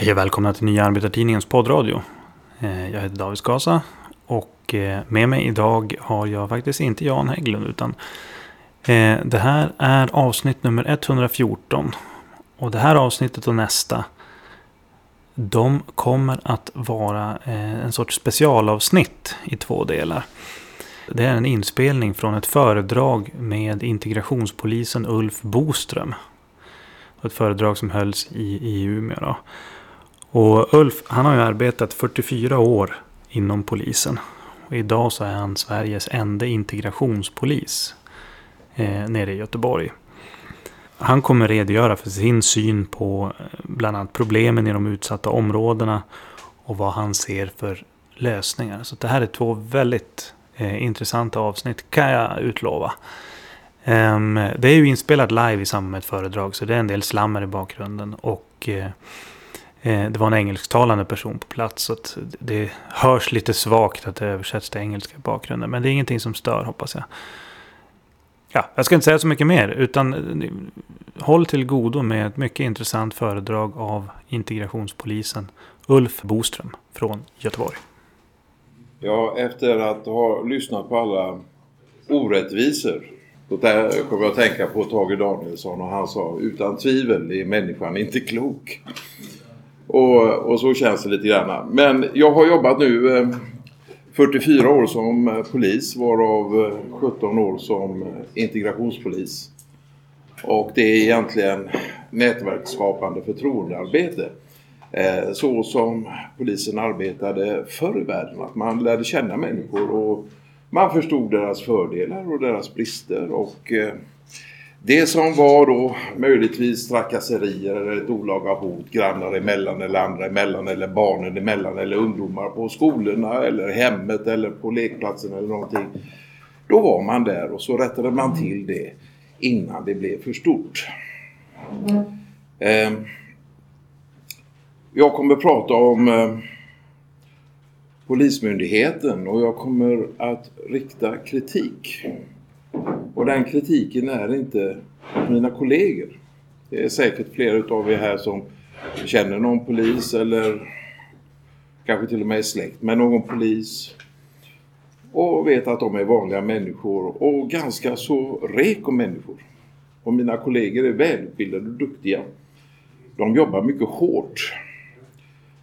Hej och välkomna till Nya Arbetartidningens poddradio. Eh, jag heter David Skasa och eh, med mig idag har jag faktiskt inte Jan Hägglund utan eh, det här är avsnitt nummer 114. Och det här avsnittet och nästa de kommer att vara en sorts specialavsnitt i två delar. Det är en inspelning från ett föredrag med integrationspolisen Ulf Boström. Ett föredrag som hölls i, i Umeå. Då. Och Ulf, han har ju arbetat 44 år inom polisen. Och idag så är han Sveriges enda integrationspolis eh, nere i Göteborg. Han kommer redogöra för sin syn på eh, bland annat problemen i de utsatta områdena och vad han ser för lösningar. Så det här är två väldigt eh, intressanta avsnitt kan jag utlova. Um, det är ju inspelat live i samband med ett föredrag så det är en del slammer i bakgrunden. Och Eh, Eh, det var en engelsktalande person på plats. Så det hörs lite svagt att det översätts till engelska i bakgrunden. Men det är ingenting som stör hoppas jag. Ja, jag ska inte säga så mycket mer. Utan eh, håll till godo med ett mycket intressant föredrag av integrationspolisen Ulf Boström från Göteborg. Ja, efter att ha lyssnat på alla orättvisor. Då kommer jag att tänka på Tage Danielsson och han sa utan tvivel är människan inte klok. Och, och så känns det lite grann. Men jag har jobbat nu eh, 44 år som eh, polis varav eh, 17 år som integrationspolis. Och det är egentligen nätverksskapande förtroendearbete. Så som polisen arbetade förr i världen. Att man lärde känna människor och man förstod deras fördelar och deras brister. Och det som var då möjligtvis trakasserier eller ett olaga hot grannar emellan eller andra emellan eller barnen emellan eller ungdomar på skolorna eller hemmet eller på lekplatsen eller någonting. Då var man där och så rättade man till det innan det blev för stort. Mm. jag kommer prata om ehm, Polismyndigheten och jag kommer att rikta kritik och den kritiken är inte mina kollegor. Det är säkert flera av er här som känner någon polis eller kanske till och med är släkt med någon polis. Och vet att de är vanliga människor och ganska så reko människor. Och mina kollegor är välutbildade och duktiga. De jobbar mycket hårt.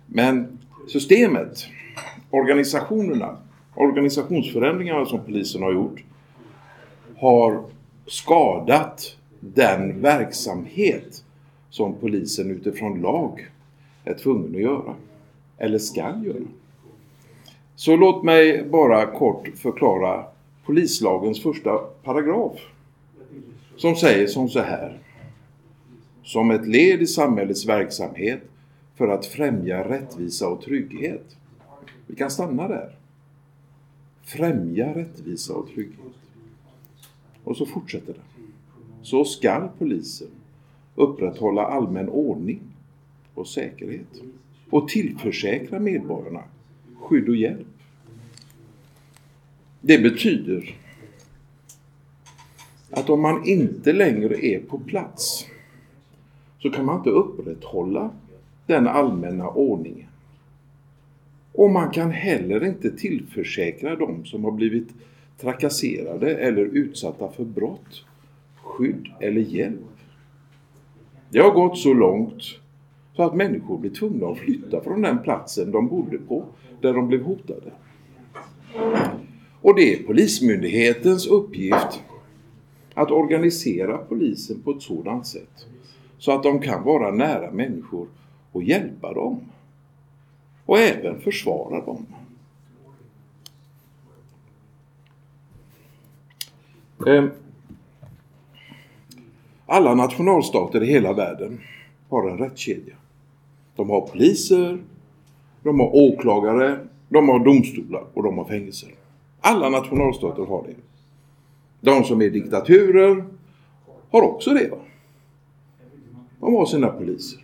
Men systemet, organisationerna, organisationsförändringarna som polisen har gjort har skadat den verksamhet som polisen utifrån lag är tvungen att göra. Eller ska göra. Så låt mig bara kort förklara polislagens första paragraf. Som säger som så här. Som ett led i samhällets verksamhet för att främja rättvisa och trygghet. Vi kan stanna där. Främja rättvisa och trygghet. Och så fortsätter det. Så skall polisen upprätthålla allmän ordning och säkerhet och tillförsäkra medborgarna skydd och hjälp. Det betyder att om man inte längre är på plats så kan man inte upprätthålla den allmänna ordningen. Och man kan heller inte tillförsäkra dem som har blivit trakasserade eller utsatta för brott, skydd eller hjälp. Det har gått så långt så att människor blir tvungna att flytta från den platsen de bodde på, där de blev hotade. Och det är Polismyndighetens uppgift att organisera polisen på ett sådant sätt så att de kan vara nära människor och hjälpa dem. Och även försvara dem. Ehm, alla nationalstater i hela världen har en rättskedja. De har poliser, de har åklagare, de har domstolar och de har fängelser. Alla nationalstater har det. De som är diktaturer har också det. De har sina poliser.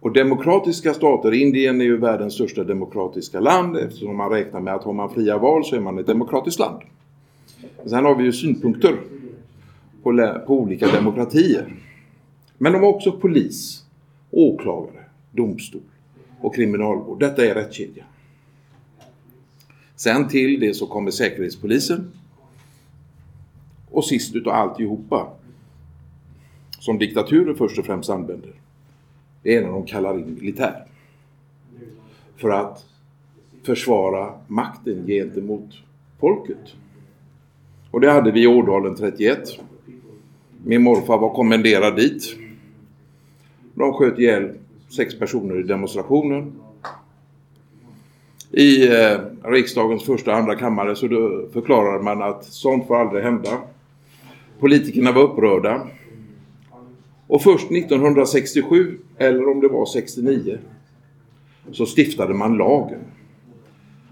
Och demokratiska stater, Indien är ju världens största demokratiska land eftersom man räknar med att har man fria val så är man ett demokratiskt land. Sen har vi ju synpunkter på, på olika demokratier. Men de har också polis åklagare, domstol och kriminalvård. Detta är rättskedjan. Sen till det så kommer Säkerhetspolisen. Och sist utav alltihopa, som diktaturer först och främst använder, det är när de kallar in militär. För att försvara makten gentemot folket. Och det hade vi i Ådalen 31. Min morfar var kommenderad dit. De sköt ihjäl sex personer i demonstrationen. I eh, riksdagens första och andra kammare så förklarade man att sånt får aldrig hända. Politikerna var upprörda. Och först 1967, eller om det var 69, så stiftade man lagen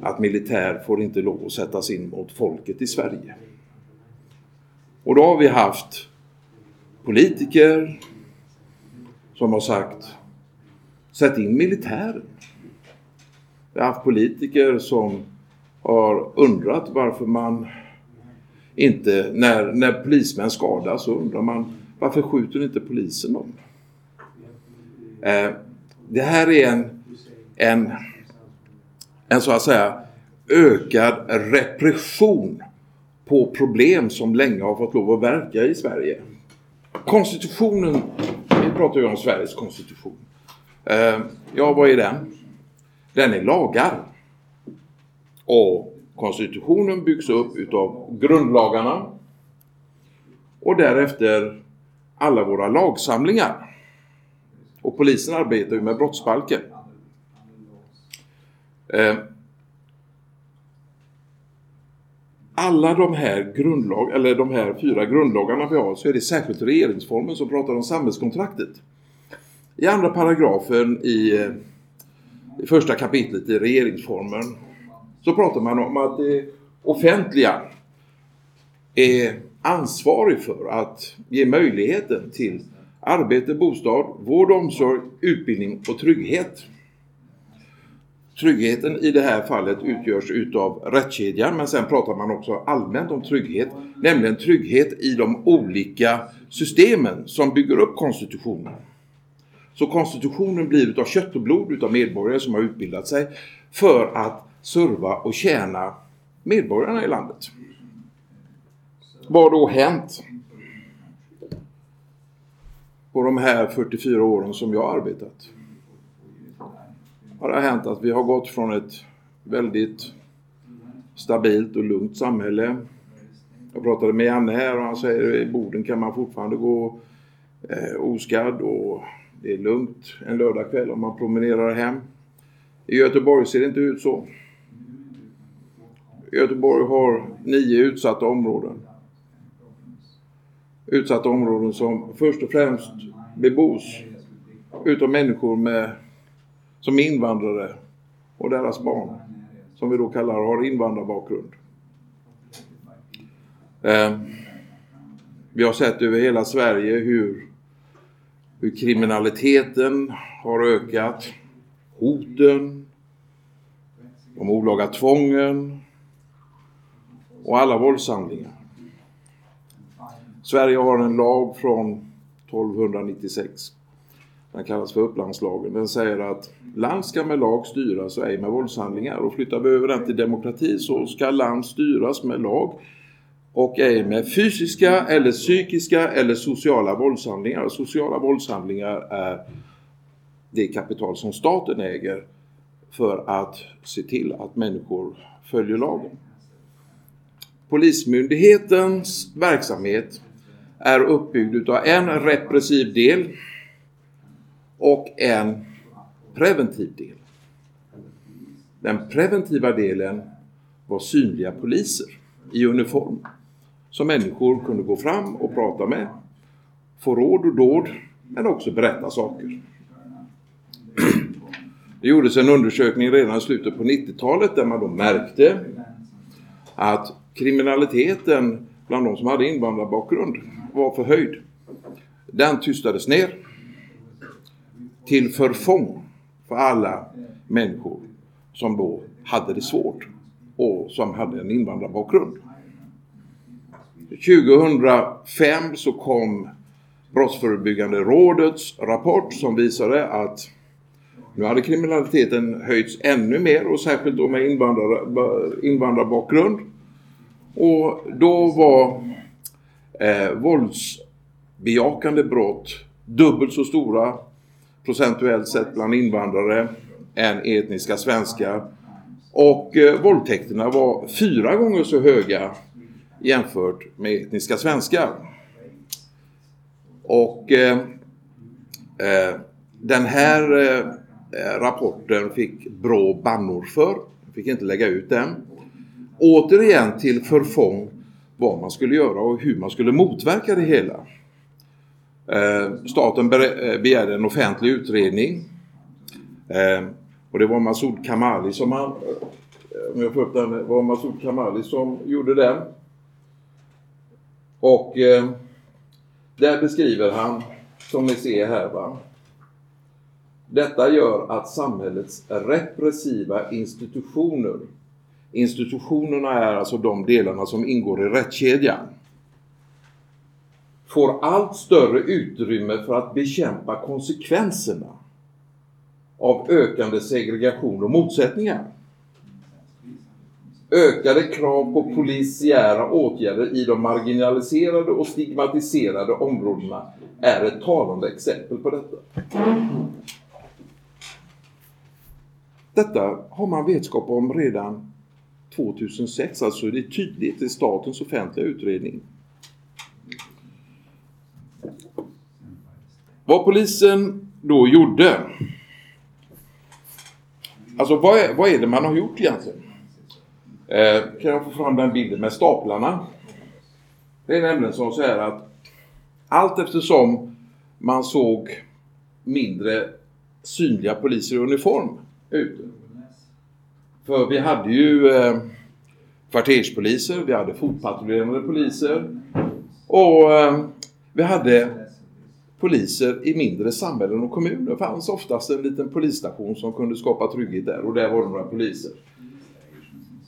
att militär får inte lov att sättas in mot folket i Sverige. Och då har vi haft politiker som har sagt sätt in militären. Vi har haft politiker som har undrat varför man inte, när, när polismän skadas så undrar man varför skjuter inte polisen dem? Eh, det här är en, en, en så att säga ökad repression på problem som länge har fått lov att verka i Sverige. Konstitutionen, vi pratar ju om Sveriges konstitution. Eh, ja, vad är den? Den är lagar. Och konstitutionen byggs upp utav grundlagarna och därefter alla våra lagsamlingar. Och polisen arbetar ju med brottsbalken. Eh, alla de här grundlag, eller de här fyra grundlagarna vi har så är det särskilt regeringsformen som pratar om samhällskontraktet. I andra paragrafen i, eh, i första kapitlet i regeringsformen så pratar man om att det offentliga är ansvarig för att ge möjligheten till arbete, bostad, vård, omsorg, utbildning och trygghet. Tryggheten i det här fallet utgörs utav rättskedjan men sen pratar man också allmänt om trygghet, nämligen trygghet i de olika systemen som bygger upp konstitutionen. Så konstitutionen blir utav kött och blod utav medborgare som har utbildat sig för att serva och tjäna medborgarna i landet. Vad har då hänt på de här 44 åren som jag har arbetat? Har det hänt att vi har gått från ett väldigt stabilt och lugnt samhälle. Jag pratade med Janne här och han säger att i Boden kan man fortfarande gå eh, oskadd och det är lugnt en lördagkväll om man promenerar hem. I Göteborg ser det inte ut så. Göteborg har nio utsatta områden. Utsatta områden som först och främst bebos utav människor med, som är invandrare och deras barn. Som vi då kallar har invandrarbakgrund. Eh, vi har sett över hela Sverige hur, hur kriminaliteten har ökat. Hoten, de olaga tvången, och alla våldshandlingar. Sverige har en lag från 1296. Den kallas för Upplandslagen. Den säger att land ska med lag styras och ej med våldshandlingar. Och flyttar vi över den till demokrati så ska land styras med lag och ej med fysiska eller psykiska eller sociala våldshandlingar. Och sociala våldshandlingar är det kapital som staten äger för att se till att människor följer lagen. Polismyndighetens verksamhet är uppbyggd av en repressiv del och en preventiv del. Den preventiva delen var synliga poliser i uniform som människor kunde gå fram och prata med, få råd och dåd men också berätta saker. Det gjordes en undersökning redan i slutet på 90-talet där man då märkte att kriminaliteten bland de som hade invandrarbakgrund var förhöjd. Den tystades ner till förfång för alla människor som då hade det svårt och som hade en invandrarbakgrund. 2005 så kom Brottsförebyggande rådets rapport som visade att nu hade kriminaliteten höjts ännu mer och särskilt då med invandrarbakgrund. Och då var eh, våldsbejakande brott dubbelt så stora procentuellt sett bland invandrare än etniska svenskar. Och eh, våldtäkterna var fyra gånger så höga jämfört med etniska svenskar. Och eh, eh, den här eh, eh rapporten fick Brå bannor för. Fick inte lägga ut den. Återigen till förfång vad man skulle göra och hur man skulle motverka det hela. Eh, staten eh, begärde en offentlig utredning. Eh, och det var Masoud Kamali som han, om jag får upp den, var Masoud Kamali som gjorde den. Och där beskriver han, som ni ser här va. Detta gör att samhällets repressiva institutioner Institutionerna är alltså de delarna som ingår i rättskedjan får allt större utrymme för att bekämpa konsekvenserna av ökande segregation och motsättningar. Ökade krav på polisiära åtgärder i de marginaliserade och stigmatiserade områdena är ett talande exempel på detta. Detta har man vetskap om redan 2006, alltså det är tydligt i statens offentliga utredning. Vad polisen då gjorde. Alltså vad är, vad är det man har gjort egentligen? Eh, kan jag få fram den bilden med staplarna? Det är nämligen som så här att allt eftersom man såg mindre synliga poliser i uniform ute. För vi hade ju eh, kvarterspoliser, vi hade fotpatrullerande poliser och eh, vi hade poliser i mindre samhällen och kommuner. Det fanns oftast en liten polisstation som kunde skapa trygghet där och där var det några poliser.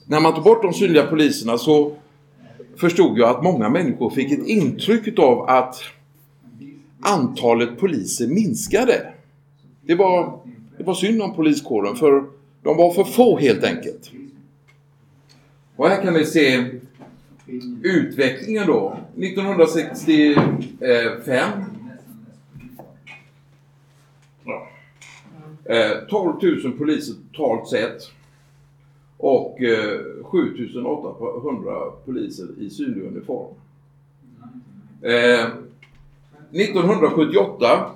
När man tog bort de synliga poliserna så förstod jag att många människor fick ett intryck av att antalet poliser minskade. Det var, det var synd om poliskåren för de var för få helt enkelt. Och här kan vi se utvecklingen då. 1965 Eh, Eh, 12 000 poliser totalt sett. Och eh, 7800 poliser i synlig uniform. Eh, 1978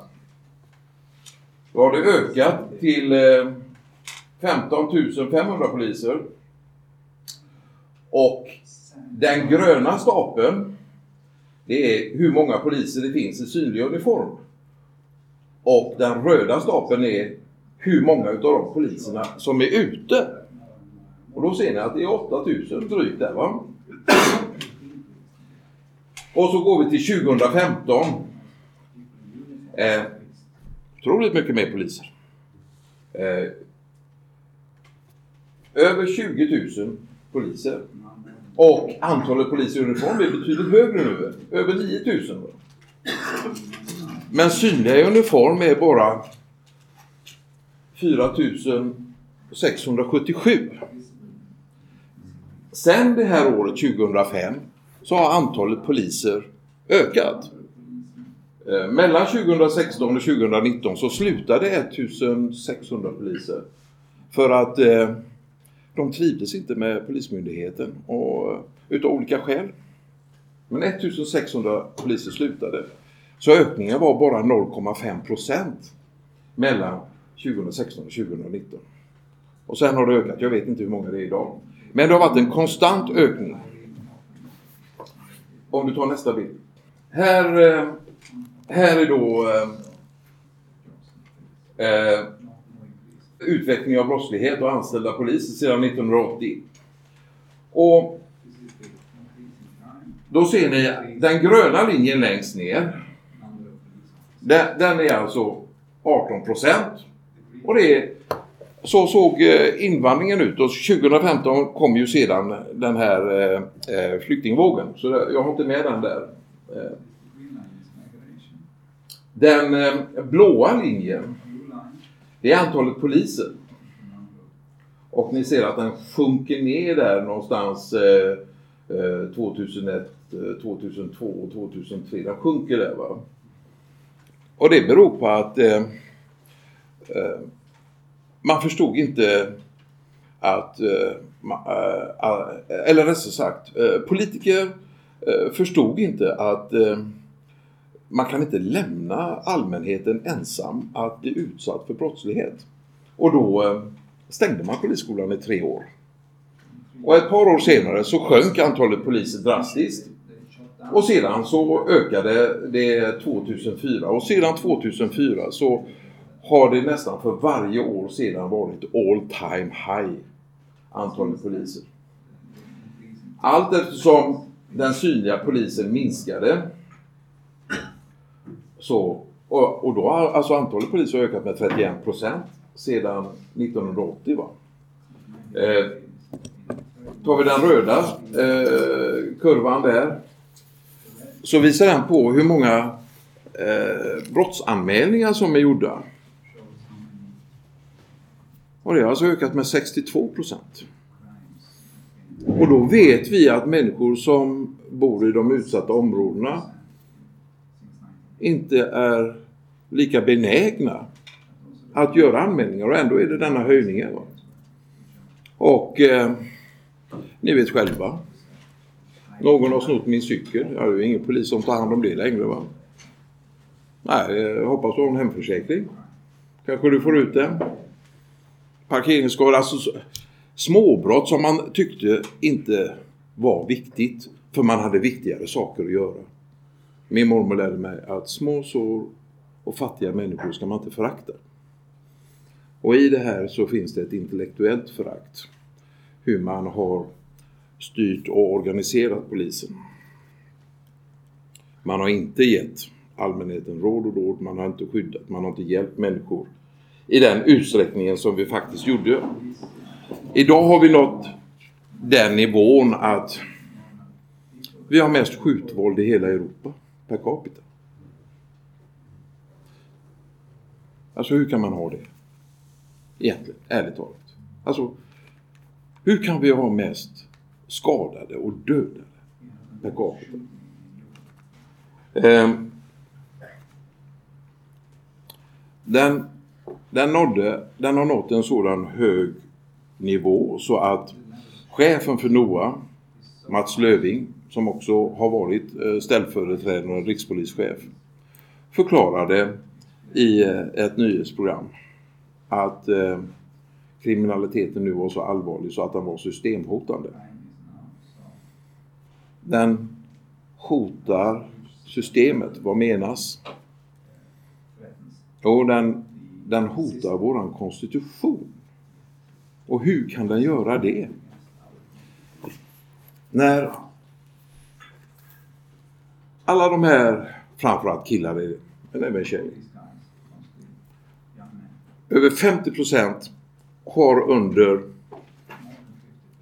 var det ökat till 15 500 poliser. Och den gröna stapeln det är hur många poliser det finns i synlig uniform. Och den röda stapeln är hur många av de poliserna som är ute. Och då ser ni att det är 8000 drygt där va. Och så går vi till 2015. Eh, otroligt mycket mer poliser. Eh, över 20 000 poliser. Och antalet poliser i uniform är betydligt högre nu. Över 9 000. Men synliga i uniform är bara 4677. Sen det här året 2005 så har antalet poliser ökat. Eh, mellan 2016 och 2019 så slutade 1600 poliser. För att eh, de trivdes inte med Polismyndigheten och, eh, utav olika skäl. Men 1600 poliser slutade. Så ökningen var bara 0,5 procent mellan 2016 och 2019. Och sen har det ökat. Jag vet inte hur många det är idag. Men det har varit en konstant ökning. Om du tar nästa bild. Här, eh, här är då eh, eh, utveckling av brottslighet och anställda poliser sedan 1980. Och då ser ni den gröna linjen längst ner. Den, den är alltså 18 procent. Och det, så såg eh, invandringen ut och 2015 kom ju sedan den här eh, eh flyktingvågen. Så jag har inte med den där. Eh. Den blåa linjen, det är antalet poliser. Och ni ser att den sjunker ner där någonstans 2001, 2002 och 2003. Den sjunker där va. Och det beror på att eh, eh, man förstod inte att, eh, eh, eller rättare sagt, eh, politiker förstod inte att man kan inte lämna allmänheten ensam att bli utsatt för brottslighet. Och då stängde man polisskolan i tre år. Och ett par år senare så sjönk antalet poliser drastiskt. Och sedan så ökade det 2004 och sedan 2004 så har det nästan för varje år sedan varit all time high antalet poliser. Allt eftersom den synliga polisen minskade så, och, och då har alltså antalet poliser ökat med 31 procent sedan 1980. Va? Eh, tar vi den röda eh, kurvan där så visar den på hur många eh, brottsanmälningar som är gjorda. Och det har alltså ökat med 62 procent. Och då vet vi att människor som bor i de utsatta områdena inte är lika benägna att göra anmälningar och ändå är det denna höjning. Och eh, ni vet själva. Någon har snott min cykel. Jag har ju ingen polis som tar hand om det längre va. Nej, jag hoppas du har en hemförsäkring. Kanske du får ut den. Parkeringsskador, alltså småbrott som man tyckte inte var viktigt. För man hade viktigare saker att göra. Min mormor lärde mig att små sår och fattiga människor ska man inte förakta. Och i det här så finns det ett intellektuellt förakt. Hur man har styrt och organiserat polisen. Man har inte gett allmänheten råd och råd, man har inte skyddat, man har inte hjälpt människor i den utsträckningen som vi faktiskt gjorde. Idag har vi nått den nivån att vi har mest skjutvåld i hela Europa per capita. Alltså hur kan man ha det? Egentligen, ärligt talat. Alltså, hur kan vi ha mest skadade och dödade per capita? Ehm, den, den, nådde, den har nått en sådan hög nivå så att chefen för NOA, Mats Löving, som också har varit eh, ställföreträdande rikspolischef, förklarade i eh, ett nyhetsprogram att eh, kriminaliteten nu var så allvarlig så att den var systemhotande. Den hotar systemet. Vad menas? Jo, den, den hotar våran konstitution. Och hur kan den göra det? När alla de här, framförallt killar, men även tjejer, över 50 procent har under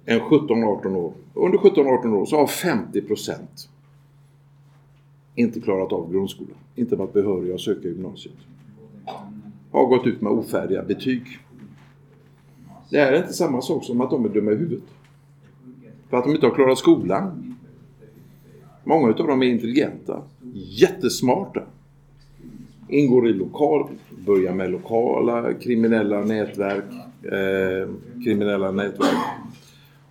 en 17-18 år, under 17-18 år så har 50 procent inte klarat av grundskolan, inte varit behöriga att söka gymnasiet. Har gått ut med ofärdiga betyg. Det är inte samma sak som att de är dumma i huvudet. För att de inte har klarat skolan. Många av dem är intelligenta, jättesmarta ingår i lokal, börjar med lokala kriminella nätverk, eh, kriminella nätverk.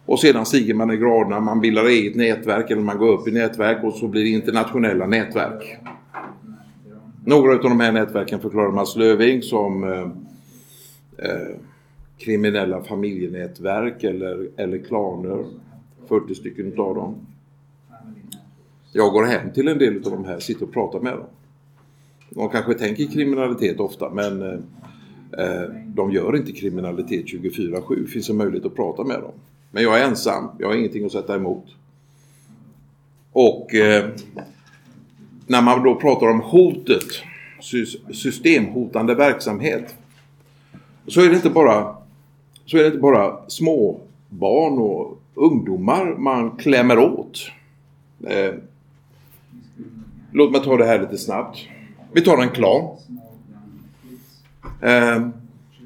Och sedan stiger man i graderna, man bildar eget nätverk eller man går upp i nätverk och så blir det internationella nätverk. Några av de här nätverken förklarar Mats Löving som eh, eh, kriminella familjenätverk eller, eller klaner. 40 stycken utav dem. Jag går hem till en del av de här, sitter och pratar med dem. De kanske tänker kriminalitet ofta men eh, eh de gör inte kriminalitet 24-7. Det finns en möjlighet att prata med dem. Men jag är ensam, jag har ingenting att sätta emot. Och eh, när man då pratar om hotet, systemhotande verksamhet, så är det inte bara, så är det inte bara små barn och ungdomar man klämmer åt. Eh, låt mig ta det här lite snabbt. Vi tar en klan. Eh,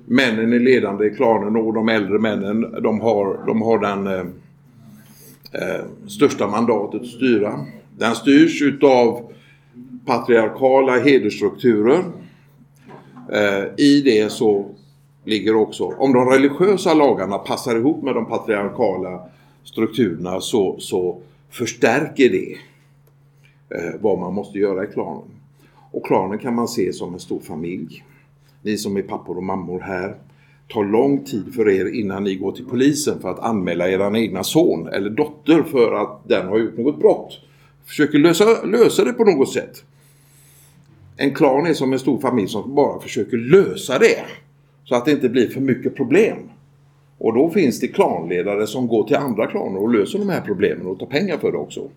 männen är ledande i klanen och de äldre männen de har, de har den eh, eh, största mandatet att styra. Den styrs utav patriarkala hedersstrukturer. Eh, I det så ligger också, om de religiösa lagarna passar ihop med de patriarkala strukturerna så, så förstärker det eh, vad man måste göra i klanen. Och klanen kan man se som en stor familj. Ni som är pappor och mammor här tar lång tid för er innan ni går till polisen för att anmäla er egna son eller dotter för att den har gjort något brott. Försöker lösa, lösa det på något sätt. En klan är som en stor familj som bara försöker lösa det. Så att det inte blir för mycket problem. Och då finns det klanledare som går till andra klaner och löser de här problemen och tar pengar för det också.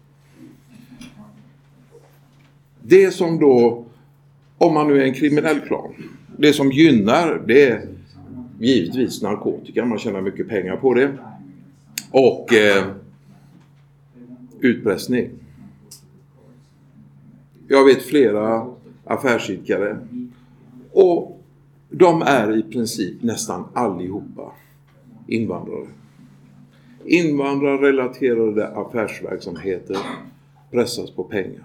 Det som då, om man nu är en kriminell klan, det som gynnar det är givetvis narkotika, man tjänar mycket pengar på det. Och eh, utpressning. Jag vet flera affärsidkare och de är i princip nästan allihopa invandrare. Invandrarrelaterade affärsverksamheter pressas på pengar.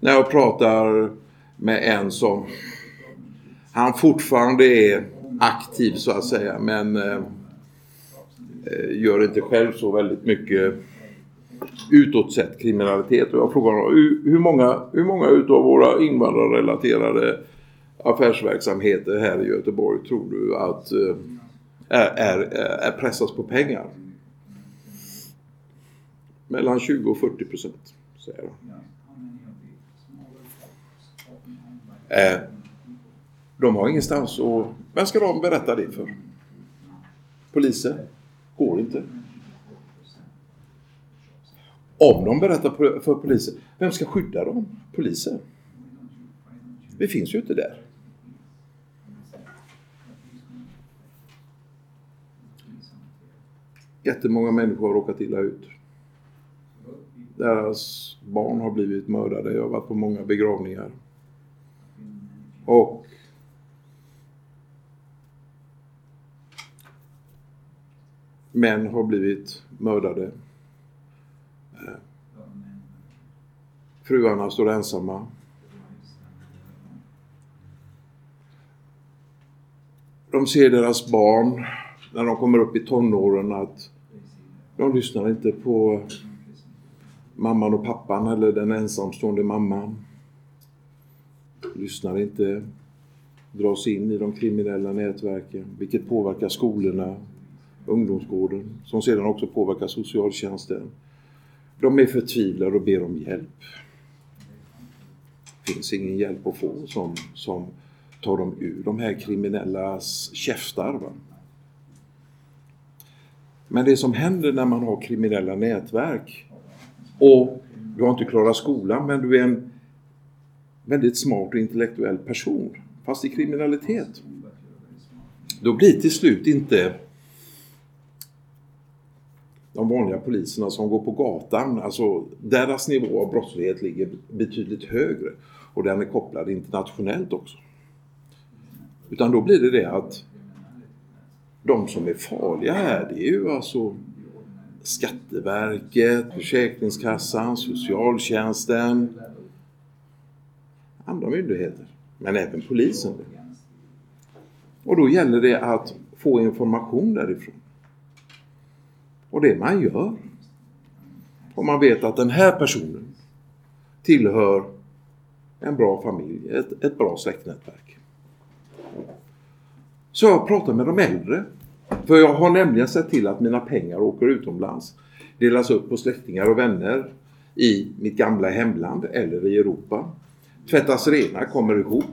När jag pratar med en som han fortfarande är aktiv så att säga men eh, eh gör inte själv så väldigt mycket utåt sett kriminalitet. Och jag frågar honom hur många, hur många utav våra invandrarrelaterade affärsverksamheter här i Göteborg tror du att eh, är, är, är pressas på pengar? Mellan 20 och 40 procent, säger han. Eh, de har ingenstans och Vem ska de berätta det för? Polisen? Går inte. Om de berättar för polisen, vem ska skydda dem? Polisen? Vi finns ju inte där. Jättemånga människor har råkat illa ut. Deras barn har blivit mördade. Jag har varit på många begravningar. Och män har blivit mördade. Fruarna står ensamma. De ser deras barn när de kommer upp i tonåren att de lyssnar inte på mamman och pappan eller den ensamstående mamman. Lyssnar inte, dras in i de kriminella nätverken, vilket påverkar skolorna, ungdomsgården, som sedan också påverkar socialtjänsten. De är förtvivlade och ber om hjälp. Det finns ingen hjälp att få som, som tar dem ur de här kriminellas käftar. Va? Men det som händer när man har kriminella nätverk och du har inte klarat skolan men du är en väldigt smart och intellektuell person fast i kriminalitet. Då blir till slut inte de vanliga poliserna som går på gatan, alltså deras nivå av brottslighet ligger betydligt högre och den är kopplad internationellt också. Utan då blir det det att de som är farliga här det är ju alltså Skatteverket, Försäkringskassan, Socialtjänsten, andra myndigheter, men även polisen. Och då gäller det att få information därifrån. Och det man gör. Om man vet att den här personen tillhör en bra familj, ett, ett bra släktnätverk. Så jag pratar med de äldre. För jag har nämligen sett till att mina pengar åker utomlands. Delas upp på släktingar och vänner i mitt gamla hemland eller i Europa. Tvättas rena, kommer ihop.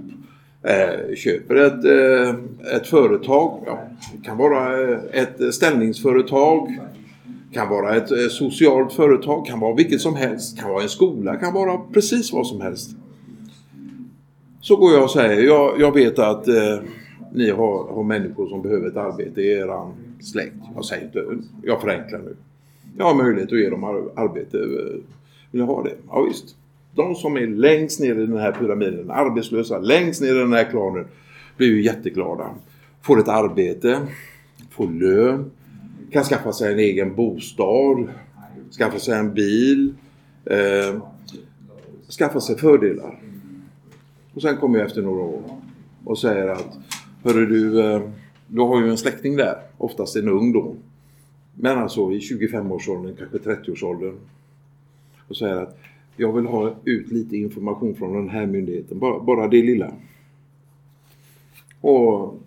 Eh, köper ett, eh, ett företag. Ja, det kan vara eh, ett ställningsföretag kan vara ett eh, socialt företag, kan vara vilket som helst, kan vara en skola, kan vara precis vad som helst. Så går jag och säger, jag, jag vet att eh, ni har, har människor som behöver ett arbete i er släkt. Jag säger inte, jag förenklar nu. Jag har möjlighet att ge dem arbete. Eh, vill ni ha det? Ja visst. De som är längst ner i den här pyramiden, arbetslösa, längst ner i den här klanen, blir ju jätteglada. Får ett arbete, får lön, kan skaffa sig en egen bostad, skaffa sig en bil, eh, skaffa sig fördelar. Och sen kommer jag efter några år och säger att Hörru du, eh, du har ju en släkting där, oftast en ung då. Men alltså i 25-årsåldern, kanske 30-årsåldern. Och säger att jag vill ha ut lite information från den här myndigheten, bara, bara det lilla. Och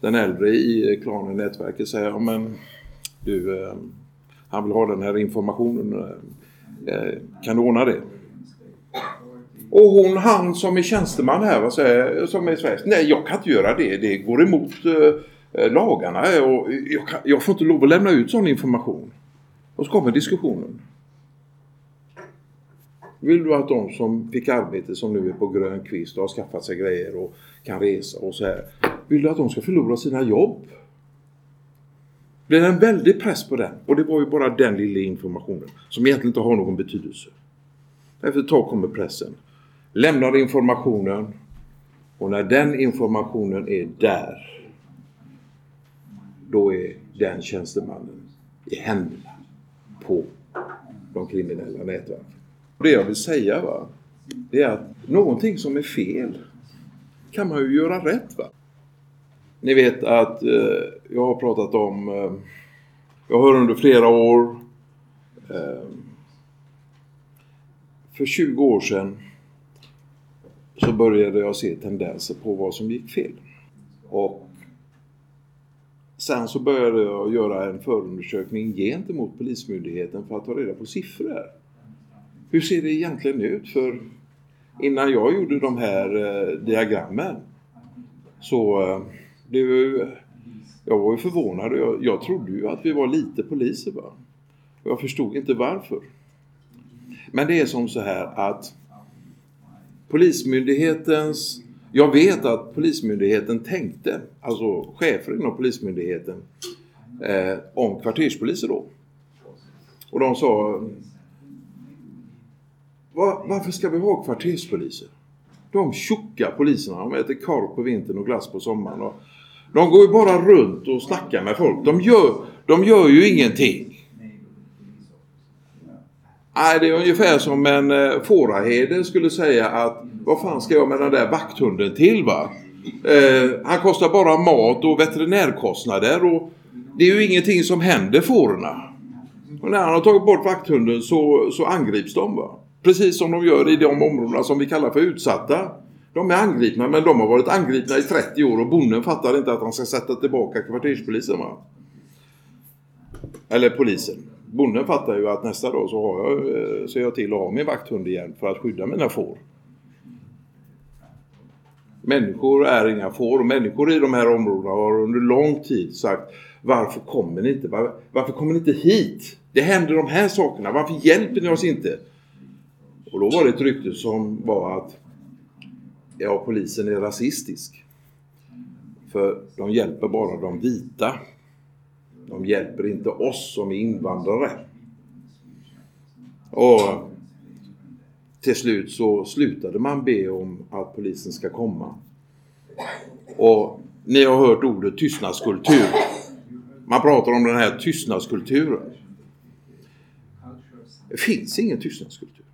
den äldre i klanen, nätverket, säger ja men du, eh, han vill ha den här informationen. Eh, eh, kan du ordna det? Och hon, han som är tjänsteman här, vad säger, som är svensk. Nej, jag kan inte göra det. Det går emot eh, eh, lagarna och jag, kan, jag, får inte lov att lämna ut sån information. Och så kommer diskussionen. Vill du att de som fick arbete som nu är på grön kvist och har skaffat sig grejer och kan resa och så här. Vill du att de ska förlora sina jobb? Det en väldig press på den. Och det var ju bara den lilla informationen som egentligen inte har någon betydelse. Efter ett tag kommer pressen lämnar informationen och när den informationen är där då är den tjänstemannen i händerna på de kriminella nätverken. Det jag vill säga va, det är att någonting som är fel kan man ju göra rätt va. Ni vet att eh, jag har pratat om, eh, jag har under flera år, eh, för 20 år sedan så började jag se tendenser på vad som gick fel. Och sen så började jag göra en förundersökning gentemot Polismyndigheten för att ta reda på siffror. Hur ser det egentligen ut? För innan jag gjorde de här eh, diagrammen så eh, blev jag ju, jag var ju förvånad. Jag, jag trodde ju att vi var lite poliser bara. Och jag förstod inte varför. Men det är som så här att Polismyndighetens... Jag vet att Polismyndigheten tänkte, alltså chefer inom Polismyndigheten, eh, om kvarterspoliser då. Och de sa Var, varför ska vi ha kvarterspoliser? De tjocka poliserna, de äter korv på vintern och glass på sommaren. Och de går ju bara runt och snackar med folk. De gör, de gör ju ingenting. Nej, det är ungefär som en eh, fåraherde skulle säga att vad fan ska jag med den där vakthunden till va? Eh, han kostar bara mat och veterinärkostnader och det är ju ingenting som händer fårorna. Och när han har tagit bort vakthunden så, så angrips de va? Precis som de gör i de områdena som vi kallar för utsatta. De är angripna men de har varit angripna i 30 år och bonden fattar inte att han ska sätta tillbaka kvarterspolisen va? Eller polisen bonden fattar ju att nästa dag så har jag, eh, ser jag till att ha min vakthund igen för att skydda mina får. Människor är inga får och människor i de här områdena har under lång tid sagt varför kommer ni inte? Var, varför kommer ni inte hit? Det händer de här sakerna. Varför hjälper ni oss inte? Och då var det ett rykte som var att ja, polisen är rasistisk. För de hjälper bara de vita. De hjälper inte oss som är invandrare. Och till slut så slutade man be om att polisen ska komma. Och ni har hört ordet tystnadskultur. Man pratar om den här tystnadskulturen. Det finns ingen tystnadskultur.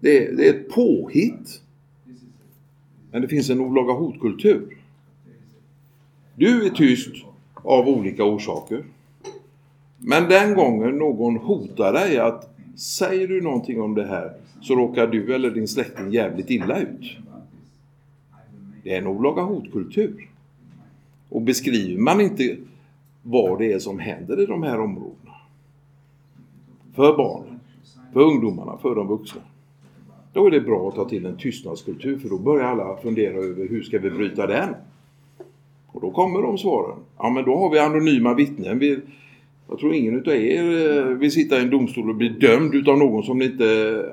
Det är, det är ett påhitt. Men det finns en olaga hotkultur. Du är tyst av olika orsaker. Men den gången någon hotar dig att säger du någonting om det här så råkar du eller din släkting jävligt illa ut. Det är en olaga hotkultur. Och beskriver man inte vad det är som händer i de här områdena för barnen, för ungdomarna, för de vuxna. Då är det bra att ta till en tystnadskultur för då börjar alla fundera över hur ska vi bryta den? Och då kommer de svaren. Ja men då har vi anonyma vittnen. Vi, jag tror ingen utav er eh, vill sitta i en domstol och bli dömd utav någon som inte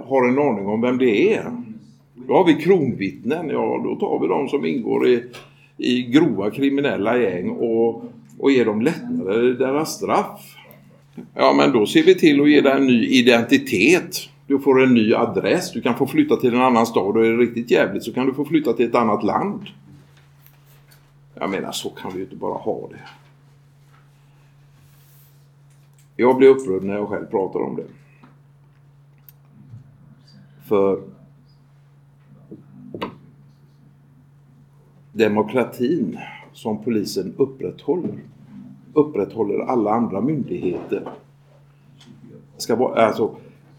har en aning om vem det är. Då har vi kronvittnen. Ja då tar vi de som ingår i, i grova kriminella gäng och, och ger dem lättnader i deras straff. Ja men då ser vi till att ge dem en ny identitet. Du får en ny adress. Du kan få flytta till en annan stad och är det riktigt jävligt så kan du få flytta till ett annat land. Jag menar, så kan vi ju inte bara ha det. Jag blir upprörd när jag själv pratar om det. För demokratin som polisen upprätthåller upprätthåller alla andra myndigheter. Ska vara, alltså,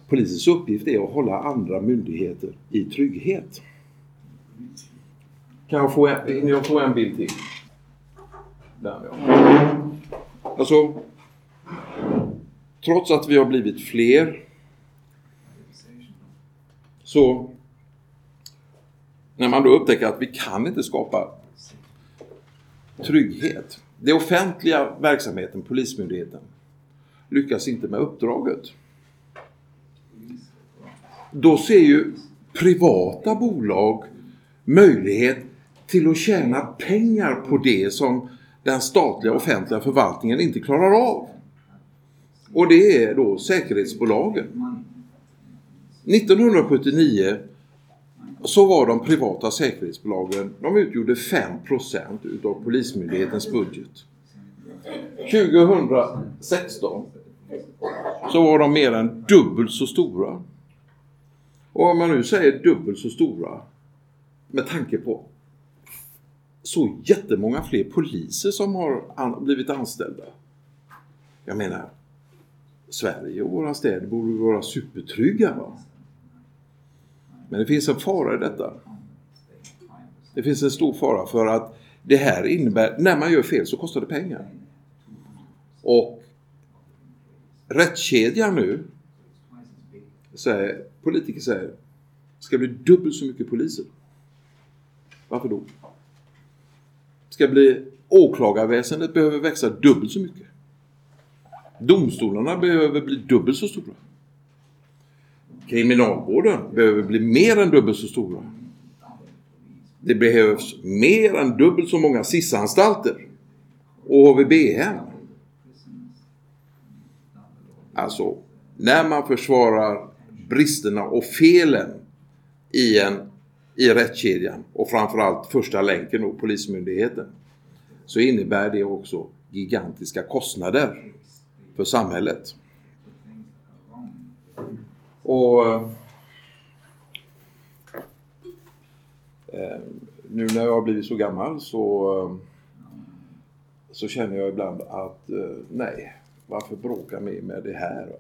polisens uppgift är att hålla andra myndigheter i trygghet. Kan jag få en, jag få en bild till? Där ja. Alltså, trots att vi har blivit fler så när man då upptäcker att vi kan inte skapa trygghet. Den offentliga verksamheten, Polismyndigheten, lyckas inte med uppdraget. Då ser ju privata bolag möjlighet till att tjäna pengar på det som den statliga offentliga förvaltningen inte klarar av. Och det är då säkerhetsbolagen. 1979 så var de privata säkerhetsbolagen, de utgjorde 5% utav Polismyndighetens budget. 2016 så var de mer än dubbelt så stora. Och om man nu säger dubbelt så stora med tanke på så jättemånga fler poliser som har blivit anställda. Jag menar, Sverige och våra städer borde vara supertrygga. Va? Men det finns en fara i detta. Det finns en stor fara för att det här innebär, när man gör fel så kostar det pengar. Och rättskedjan nu, säger, politiker säger, ska bli dubbelt så mycket poliser. Varför då? Ska bli åklagarväsendet behöver växa dubbelt så mycket. Domstolarna behöver bli dubbelt så stora. Kriminalvården behöver bli mer än dubbelt så stora. Det behövs mer än dubbelt så många SIS-anstalter och HVB-hem. Alltså, när man försvarar bristerna och felen i, en, i rättskedjan och framförallt första länken och Polismyndigheten så innebär det också gigantiska kostnader för samhället. Och eh, nu när jag har blivit så gammal så, så känner jag ibland att eh, nej, varför bråka mer med det här?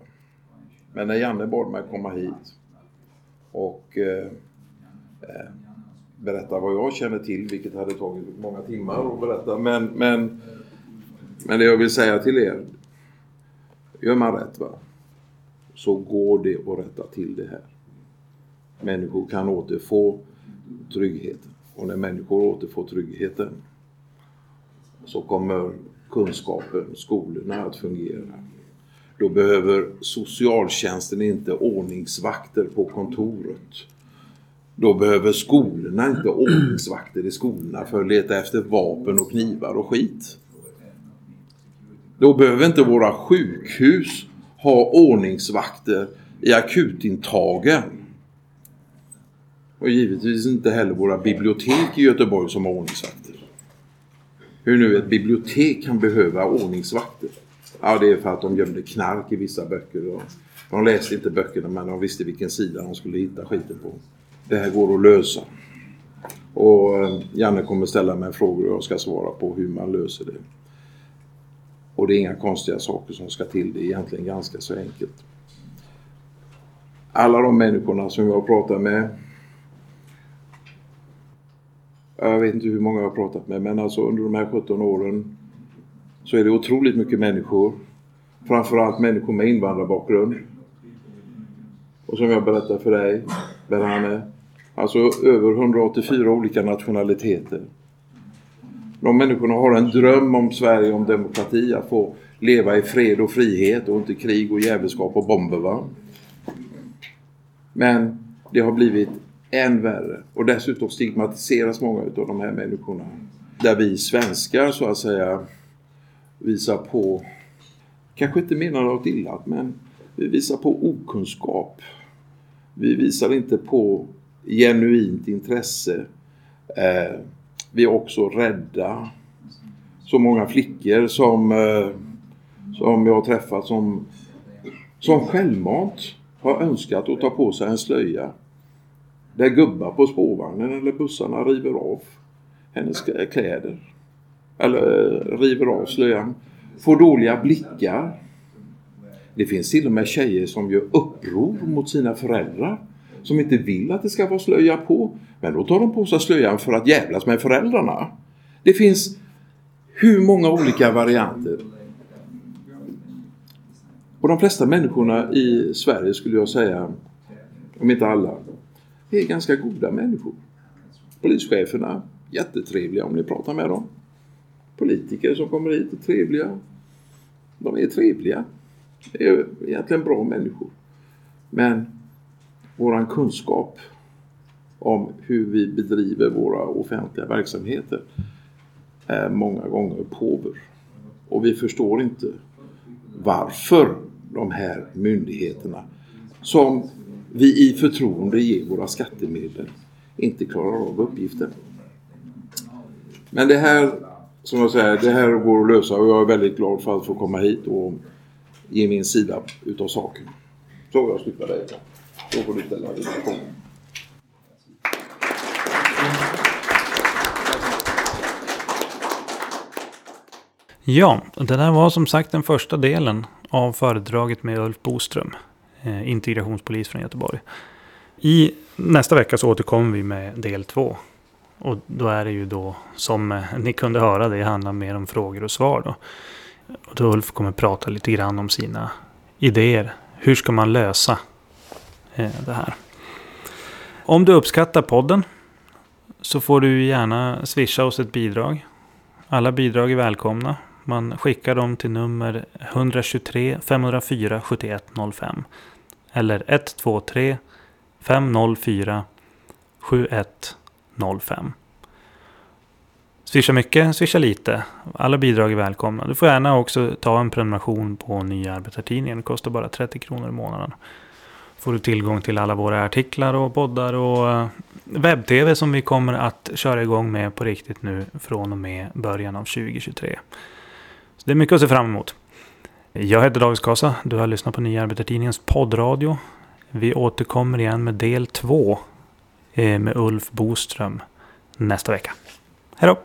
Men när Janne bad mig komma hit och eh, eh, berätta vad jag känner till, vilket hade tagit många timmar att berätta. Men, men, men det jag vill säga till er, gör man rätt va? så går det att rätta till det här. Människor kan återfå tryggheten. Och när människor återfår tryggheten så kommer kunskapen, skolorna att fungera. Då behöver socialtjänsten inte ordningsvakter på kontoret. Då behöver skolorna inte ordningsvakter i skolorna för att leta efter vapen och knivar och skit. Då behöver inte våra sjukhus ha ordningsvakter i akutintagen. Och givetvis inte heller våra bibliotek i Göteborg som har ordningsvakter. Hur nu ett bibliotek kan behöva ordningsvakter. Ja, det är för att de gömde knark i vissa böcker. De läste inte böckerna men de visste vilken sida de skulle hitta skiten på. Det här går att lösa. Och eh, Janne kommer ställa mig frågor och jag ska svara på hur man löser det. Och det är inga konstiga saker som ska till. Det är egentligen ganska så enkelt. Alla de människorna som jag pratar med jag vet inte hur många jag har pratat med men alltså under de här 17 åren så är det otroligt mycket människor. Framförallt människor med invandrarbakgrund. Och som jag berättade för dig, Berhane, alltså över 184 olika nationaliteter. De människorna har en dröm om Sverige, om demokrati, att få leva i fred och frihet och inte krig och jävelskap och bomber. Va? Men det har blivit än värre och dessutom stigmatiseras många av de här människorna. Där vi svenskar så att säga visar på, kanske inte menar något illa, men vi visar på okunskap Vi visar inte på genuint intresse. Eh, vi är också rädda. Så många flickor som, eh, som jag har träffat som, som självmant har önskat att ta på sig en slöja. Där gubbar på spårvagnen eller bussarna river av hennes kläder. Eller eh, river av slöjan. Får dåliga blickar. Det finns till och med tjejer som gör uppror mot sina föräldrar. Som inte vill att det ska vara slöja på. Men då tar de på sig slöjan för att jävlas med föräldrarna. Det finns hur många olika varianter. Och de flesta människorna i Sverige skulle jag säga, om inte alla, är ganska goda människor. Polischeferna, jättetrevliga om ni pratar med dem. Politiker som kommer hit är trevliga. De är trevliga. Det är egentligen bra människor. Men våran kunskap om hur vi bedriver våra offentliga verksamheter är många gånger påver. Och vi förstår inte varför de här myndigheterna som vi i förtroende ger våra skattemedel inte klarar av uppgiften. Men det här, som jag säger, det här går att lösa och jag är väldigt glad för att få komma hit och ge min sida utav saken. Så jag slutar dig. Då får du ställa dina frågor. Ja, det där var som sagt den första delen av föredraget med Ulf Boström, eh, integrationspolis från Göteborg. I nästa vecka så återkommer vi med del två. Och då är det ju då, som eh, ni kunde höra, det handlar mer om frågor och svar. Då. Och då Ulf kommer prata lite grann om sina idéer. Hur ska man lösa eh, det här? Om du uppskattar podden så får du gärna swisha oss ett bidrag. Alla bidrag är välkomna. Man skickar dem till nummer 123 504 7105. Eller 123 504 7105. Swisha mycket, swisha lite. Alla bidrag är välkomna. Du får gärna också ta en prenumeration på Nya Arbetartidningen. Det kostar bara 30 kronor i månaden. Får du tillgång till alla våra artiklar och poddar och eh, webb-tv som vi kommer att köra igång med på riktigt nu från och med början av 2023. Så det är mycket att se fram emot. Jag heter David Skasa. Du har lyssnat på Nya Arbetartidningens poddradio. Vi återkommer igen med del två Eh, med Ulf Boström nästa vecka. Hej då!